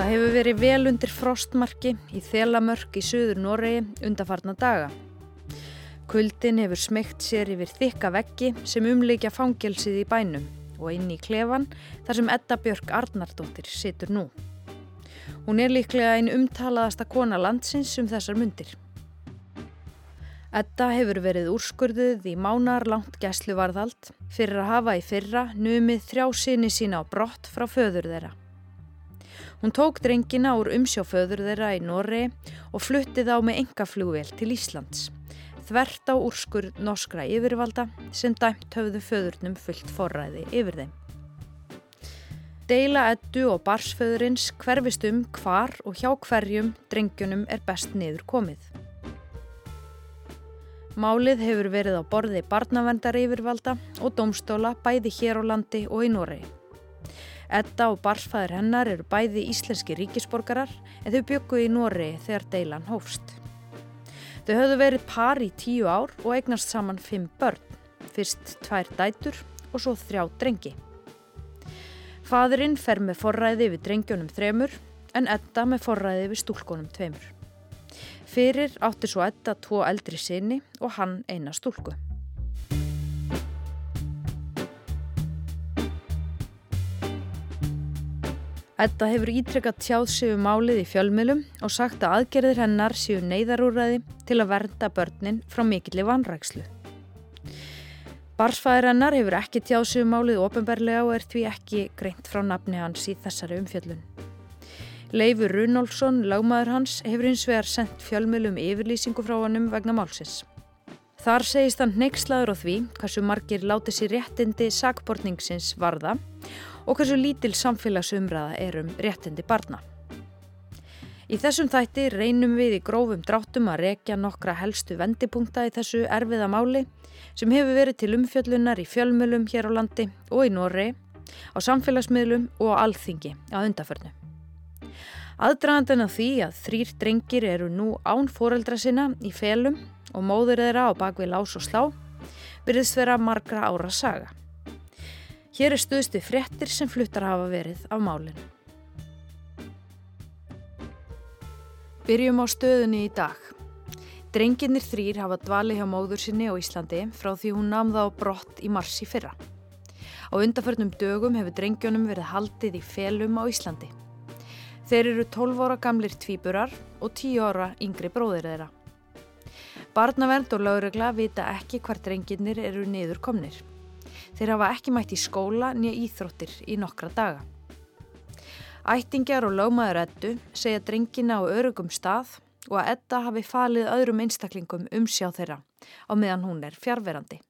Það hefur verið vel undir frostmarki í Þelamörk í söður Noregi undarfarna daga. Kuldin hefur smegt sér yfir þykka veggi sem umleikja fangelsið í bænum og inn í klefan þar sem Edda Björk Arnardóttir situr nú. Hún er líklega einn umtalaðasta kona landsins um þessar myndir. Edda hefur verið úrskurðuð í mánar langt gæsluvarðald fyrir að hafa í fyrra numið þrjá sinni sína á brott frá föður þeirra. Hún tók drengina úr umsjóföður þeirra í Norri og fluttið á með engaflugvel til Íslands þvert á úrskur norskra yfirvalda sem dæmt höfðu föðurnum fullt forræði yfir þeim. Deila eddu og barsföðurins hverfist um hvar og hjá hverjum drengjunum er best niður komið. Málið hefur verið á borði barnavendar yfirvalda og domstóla bæði hér á landi og í Noregi. Edda og barsfæður hennar eru bæði íslenski ríkisborgarar en þau byggu í Noregi þegar deilan hófst. Þau höfðu verið par í tíu ár og eignast saman fimm börn, fyrst tvær dætur og svo þrjá drengi. Fadurinn fer með forræði við drengjónum þremur en Edda með forræði við stúlkonum tveimur. Fyrir átti svo Edda tvo eldri sinni og hann eina stúlku. Edda hefur ítrekkat tjáð sig um málið í fjölmilum og sagt að aðgerðir hennar séu neyðarúræði til að vernda börnin frá mikilli vanrækslu. Barsfæðir hennar hefur ekki tjáð sig um málið ofinberlega og er því ekki greint frá nafni hans í þessari umfjöllun. Leifur Runolfsson, lagmaður hans, hefur hins vegar sendt fjölmilum yfirlýsingu frá hannum vegna málsins. Þar segist hann neykslaður á því hversu margir láti sér réttindi sakbortningsins varða og hversu lítil samfélagsumræða er um réttindi barna. Í þessum þætti reynum við í grófum dráttum að rekja nokkra helstu vendipunkta í þessu erfiða máli sem hefur verið til umfjöllunar í fjölmjölum hér á landi og í Norri, á samfélagsmiðlum og á alþingi á undaförnu. Aðdraðandana því að þrýr drengir eru nú án fóreldra sinna í felum og móður þeirra á bakvið lás og slá byrðist vera margra ára saga. Hér er stuðstu fréttir sem fluttar hafa verið á málinu. Byrjum á stöðunni í dag. Drenginir þrýr hafa dvali hjá móður sinni á Íslandi frá því hún namða á brott í marsi fyrra. Á undarförnum dögum hefur drengjónum verið haldið í felum á Íslandi. Þeir eru 12 ára gamlir tvíburar og 10 ára yngri bróðir þeirra. Barnavernd og laurugla vita ekki hvar drenginir eru niður komnir. Þeir hafa ekki mætt í skóla nýja íþróttir í nokkra daga. Ættingjar og lögmaður Eddu segja drengina á örugum stað og að Edda hafi falið öðrum einstaklingum um sjá þeirra á meðan hún er fjárverandi.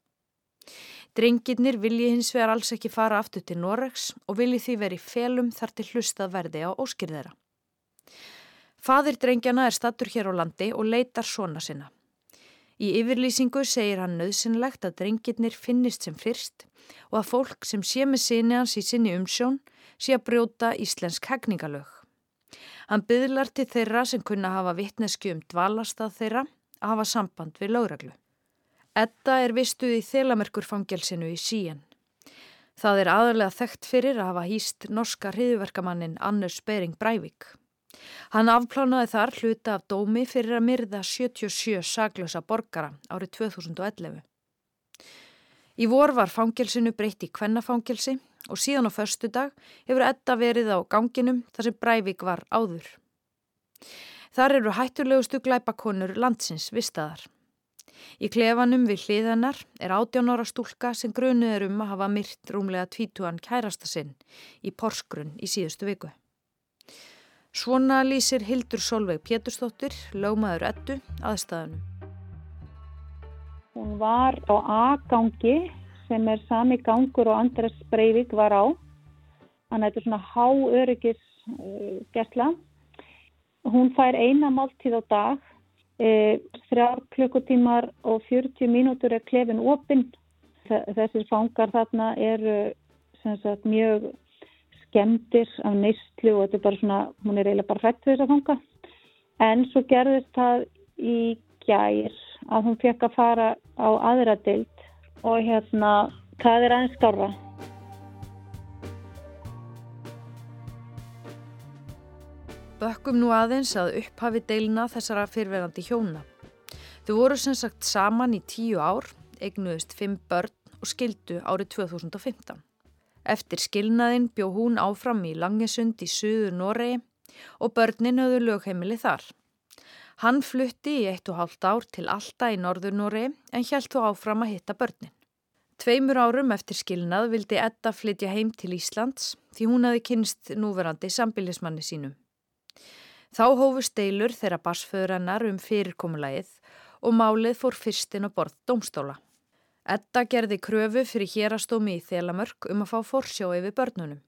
Drenginir vilji hins vegar alls ekki fara aftur til Noregs og vilji því veri felum þar til hlustað verði á óskýrðera. Fadir drengjana er stattur hér á landi og leitar svona sinna. Í yfirlýsingu segir hann nöðsynlegt að drengirnir finnist sem fyrst og að fólk sem sé með sinni hans í sinni umsjón sé að brjóta íslensk hegningalög. Hann byðlar til þeirra sem kunna hafa vittnesku um dvalastað þeirra að hafa samband við lögreglu. Edda er vistuð í þelamerkurfangelsinu í síen. Það er aðalega þekkt fyrir að hafa hýst norska hriðverkamannin Annars Bering Breivik. Hann afplánaði þar hluta af dómi fyrir að myrða 77 saglösa borgara árið 2011. Í vor var fangelsinu breytt í kvennafangelsi og síðan á förstu dag hefur Edda verið á ganginum þar sem Brævik var áður. Þar eru hættulegustu glæpakonur landsins vistaðar. Í klefanum við hliðanar er 18 ára stúlka sem grunuð er um að hafa myrt rúmlega tvítuan kærasta sinn í Porsgrunn í síðustu viku. Svona lýsir Hildur Solveig Pétursdóttir, lögmaður ettu, aðstæðanum. Hún var á A-gangi sem er sami gangur og Andres Breivik var á. Þannig að þetta er svona háöryggis uh, gæsla. Hún fær eina máltíð á dag, uh, þrjár klukkutímar og 40 mínútur er klefin opinn. Þessir fangar þarna eru sagt, mjög skemdir af neistlu og þetta er bara svona, hún er eiginlega bara hrætt við þess að fanga. En svo gerðist það í gær að hún fekk að fara á aðra dild og hérna, það er aðeins skarra. Bökkum nú aðeins að upphafi deilina þessara fyrverandi hjóna. Þau voru sem sagt saman í tíu ár, eignuðist fimm börn og skildu árið 2015. Eftir skilnaðin bjó hún áfram í Langesund í Suður Noregi og börnin höfðu lögheimili þar. Hann flutti í eitt og hálft ár til Alta í Norður Noregi en hjælt þú áfram að hitta börnin. Tveimur árum eftir skilnað vildi Edda flytja heim til Íslands því hún hafi kynst núverandi sambilismanni sínum. Þá hófu steilur þeirra basföðurannar um fyrirkomulægið og málið fór fyrstin á borð domstóla. Edda gerði kröfu fyrir hérastómi í Þelamörk um að fá forsjá yfir börnunum.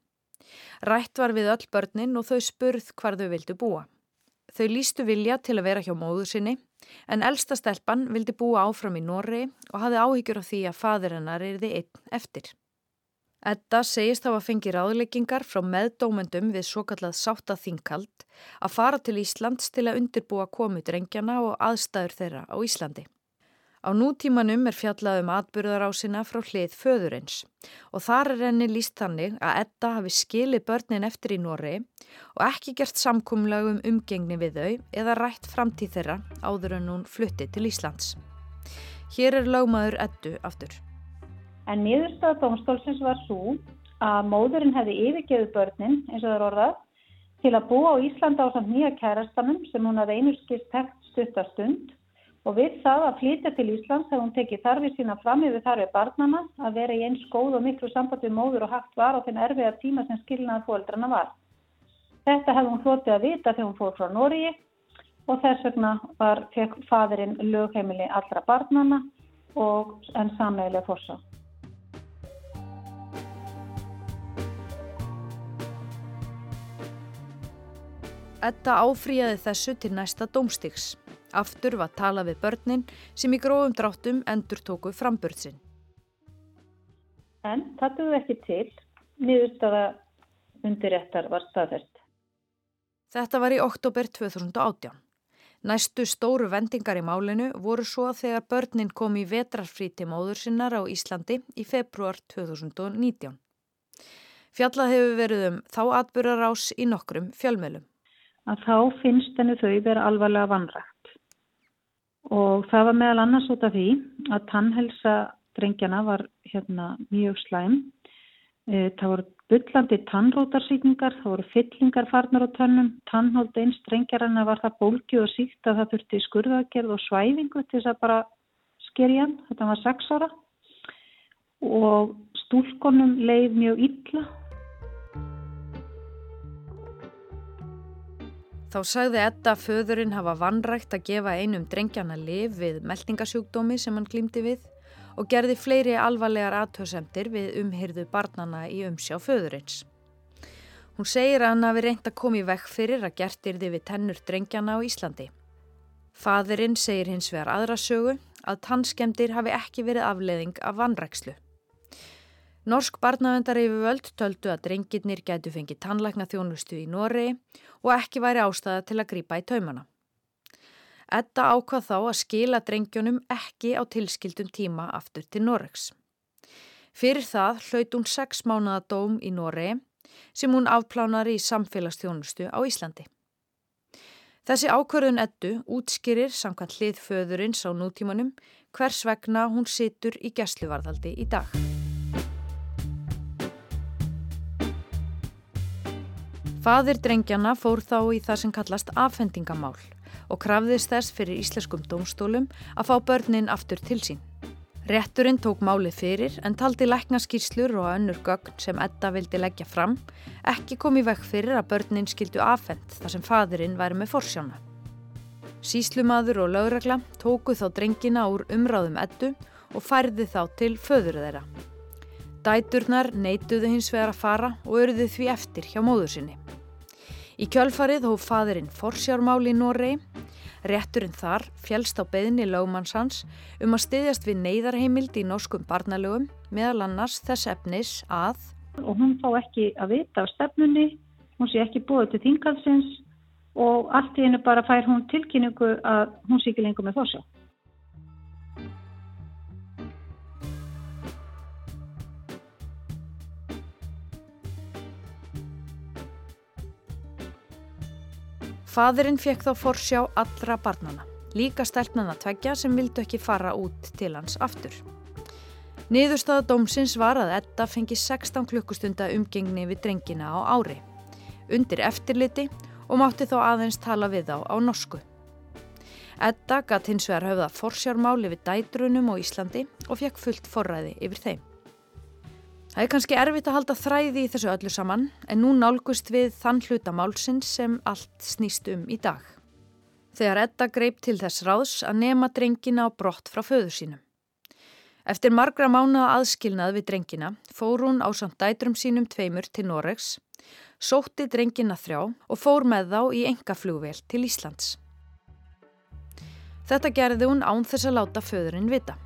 Rætt var við öll börnin og þau spurð hvar þau vildu búa. Þau lístu vilja til að vera hjá móðu sinni en elsta stelpan vildi búa áfram í Norri og hafði áhyggjur af því að fadur hennar er þið einn eftir. Edda segist þá að fengi ráðleggingar frá meðdómendum við svo kallað sátta þingkald að fara til Íslands til að undirbúa komu drengjana og aðstæður þeirra á Íslandi. Á nútímanum er fjallað um atbyrðarásina frá hlið föðurins og þar er henni líst þannig að Edda hafi skilið börnin eftir í Nóri og ekki gert samkumlag um umgengni við þau eða rætt framtíð þeirra áður en hún flutti til Íslands. Hér er lögmaður Eddu aftur. En nýðurstað domstólsins var svo að móðurinn hefði yfirgeðu börnin eins og það er orðað til að búa á Íslanda á samt nýja kærastanum sem hún hafði einurskist tekt stuttastund og við það að flytja til Íslands þegar hún tekið þarfið sína fram yfir þarfið barnana að vera í eins góð og miklu samband við móður og hægt var á þenn erfiða tíma sem skilnaði fóldrana var. Þetta hefði hún hlotið að vita þegar hún fór frá Nóriði og þess vegna var fekk fadurinn lögheimili allra barnana og en sammeðilega fórsá. Etta áfríði þessu til næsta dómstíks. Aftur var tala við börnin sem í grófum dráttum endur tóku frambörðsinn. En það duði ekki til, niðurstaða undirrettar var staðfest. Þetta var í oktober 2018. Næstu stóru vendingar í málinu voru svo þegar börnin kom í vetrarfrí til móður sinnar á Íslandi í februar 2019. Fjallað hefur verið um þá atbyrjarás í nokkrum fjölmjölum. Að þá finnst henni þau vera alvarlega vanrægt og það var meðal annars út af því að tannhelsa drengjana var hérna mjög slæm. E, það voru byllandi tannrótarsýkningar, það voru fyllingar farnar á tannum, tannhold eins drengjarana var það bólki og síkt að það þurfti skurðagerð og svæfingu til þess að bara skerja hann, þetta var sex ára. Og stúlkonum leið mjög illa Þá sagði Edda að föðurinn hafa vannrægt að gefa einum drengjana liv við meldingasjúkdómi sem hann glýmdi við og gerði fleiri alvarlegar aðtöðsemtir við umhyrðu barnana í umsjá föðurins. Hún segir að hann hafi reynd að koma í vekk fyrir að gert yrði við tennur drengjana á Íslandi. Fadurinn segir hins vegar aðra sögu að tannskemdir hafi ekki verið afleðing af vannrækslu. Norsk barnavendar yfir völd töldu að drengirnir gætu fengið tannlækna þjónustu í Noregi og ekki væri ástæða til að grýpa í taumana. Edda ákvað þá að skila drengjónum ekki á tilskildum tíma aftur til Noregs. Fyrir það hlaut hún sex mánada dóm í Noregi sem hún afplánar í samfélagsþjónustu á Íslandi. Þessi ákvörðun Eddu útskýrir samkvæmt hlið föðurins á nútímanum hvers vegna hún situr í gæsluvarðaldi í dag. Fadir drengjana fór þá í það sem kallast afhendingamál og krafðist þess fyrir íslenskum dómstólum að fá börnin aftur til sín. Retturinn tók málið fyrir en taldi læknaskýrslur og önnur gögn sem Edda vildi leggja fram ekki komið vekk fyrir að börnin skildu afhend þar sem fadurinn væri með forsjána. Síslumadur og lögregla tóku þá drengina úr umráðum Eddu og færði þá til föður þeirra. Dæturnar neituðu hins vegar að fara og öruðu því eftir hjá móður sinni. Í kjölfarið hóf fadurinn forsjármáli í Noregi. Rétturinn þar fjælst á beðinni lögmanns hans um að styðjast við neyðarheimild í norskum barnalögum meðal annars þess efnis að og hún fá ekki að vita á stefnunni, hún sé ekki búið til þingalsins og allt í hennu bara fær hún tilkynningu að hún sé ekki lengur með forsjá. Fadurinn fekk þá forsjá allra barnana, líka stelpnana tveggja sem vildu ekki fara út til hans aftur. Niðurstaða dómsins var að Edda fengi 16 klukkustunda umgengni við drengina á ári, undir eftirliti og mátti þó aðeins tala við þá á norsku. Edda gatt hins vegar höfða forsjármáli við dætrunum á Íslandi og fekk fullt forræði yfir þeim. Það er kannski erfitt að halda þræði í þessu öllu saman en nú nálgust við þann hluta málsins sem allt snýst um í dag. Þegar Edda greip til þess ráðs að nema drengina á brott frá föðu sínum. Eftir margra mánuða aðskilnað við drengina fór hún á samt dætrum sínum tveimur til Noregs, sótti drengina þrjá og fór með þá í engaflugvel til Íslands. Þetta gerði hún án þess að láta föðurinn vita.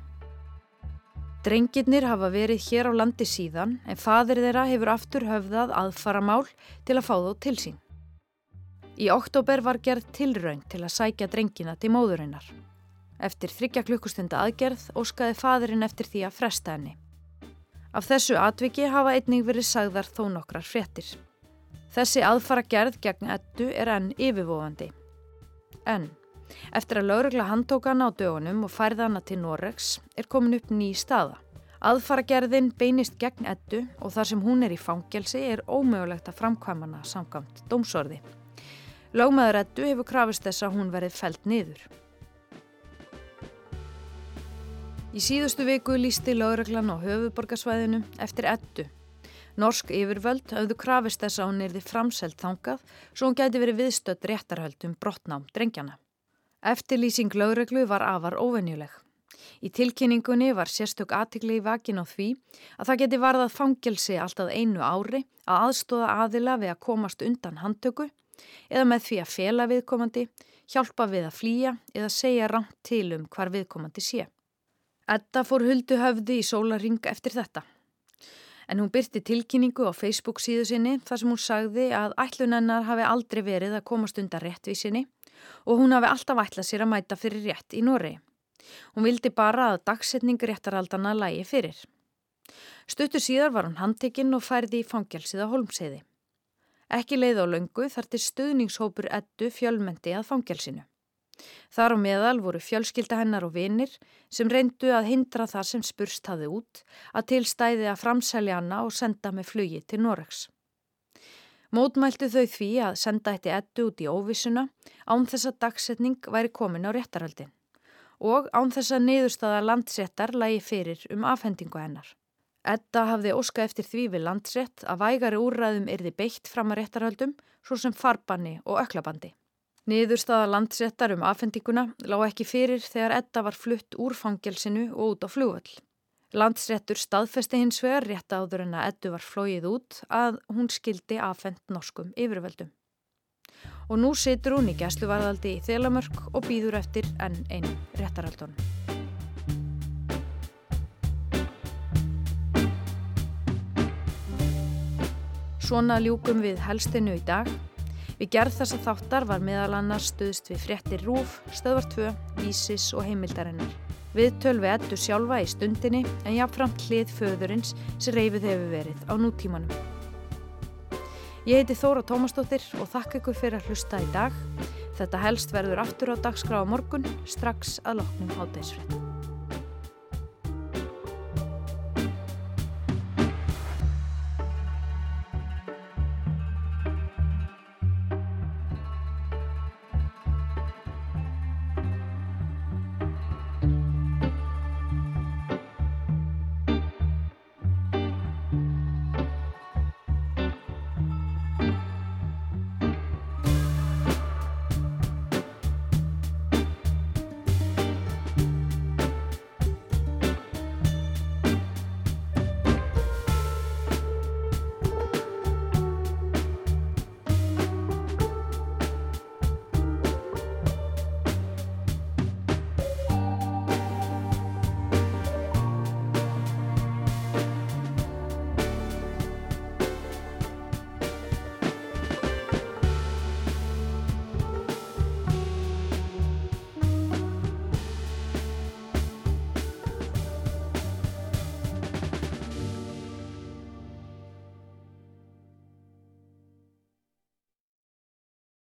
Drengirnir hafa verið hér á landi síðan en fadir þeirra hefur aftur höfðað aðfara mál til að fá þó til sín. Í oktober var gerð tilraun til að sækja drengina til móðurinnar. Eftir þryggja klukkustunda aðgerð óskaði fadurinn eftir því að fresta henni. Af þessu atviki hafa einning verið sagðar þó nokkrar fréttir. Þessi aðfara gerð gegn ettu er enn yfirvofandi. En eftir að laurugla handtóka hana á dögunum og færða hana til Noregs er komin upp ný staða. Aðfara gerðin beinist gegn ettu og þar sem hún er í fangelsi er ómögulegt að framkvæmana samkvæmt dómsorði. Lágmaður ettu hefur krafist þess að hún verið felt niður. Í síðustu viku lísti lauraglan á höfuborgarsvæðinu eftir ettu. Norsk yfirvöld hafðu krafist þess að hún erði framselt þangað svo hún gæti verið viðstött réttarhöldum brotnám drengjana. Eftirlýsing lauraglu var afar óvenjuleg. Í tilkynningunni var sérstök aðtikli í vakin á því að það geti varðað fangelsi alltaf einu ári að aðstóða aðila við að komast undan handtöku eða með því að fela viðkomandi, hjálpa við að flýja eða segja rangt til um hvar viðkomandi sé. Edda fór huldu höfði í sólaring eftir þetta. En hún byrti tilkynningu á Facebook síðu sinni þar sem hún sagði að ætlunennar hafi aldrei verið að komast undan réttvísinni og hún hafi alltaf ætlað sér að mæta fyrir rétt í Noregi. Hún vildi bara að dagsetning réttaraldana lægi fyrir. Stuttur síðar var hún handtekinn og færði í fangelsið á Holmseiði. Ekki leið á löngu þar til stuðningshópur Eddu fjölmendi að fangelsinu. Þar á meðal voru fjölskylda hennar og vinir sem reyndu að hindra það sem spurst hafi út að tilstæði að framselja hana og senda með flugi til Noregs. Mótmæltu þau því að senda eitt ettu út í óvissuna án þess að dagsetning væri komin á réttarhaldin og án þess að niðurstaða landséttar lægi fyrir um afhendingu hennar. Edda hafði óska eftir því við landsrétt að vægari úrræðum erði beitt fram að réttarhaldum svo sem farbanni og öklabandi. Niðurstaða landsettar um afhendinguna lág ekki fyrir þegar Edda var flutt úr fangelsinu og út á flugvöll. Landsrettur staðfesti hins vegar rétt áður en að Eddu var flóið út að hún skildi afhend norskum yfirvöldum. Og nú situr hún í gæsluvarðaldi í Þelamörk og býður eftir enn einn réttaraldunum. Svona ljúkum við helstinu í dag. Við gerð þessa þáttar var meðal annars stuðst við fréttir Rúf, Stöðvar 2, Vísis og heimildarinnar. Við tölvi ettu sjálfa í stundinni en jáfnframt hlið föðurins sem reyfið hefur verið á nútímanum. Ég heiti Þóra Tómasdóttir og þakka ykkur fyrir að hlusta í dag. Þetta helst verður aftur á dagskrá á morgun strax að loknum hátægisfrétt.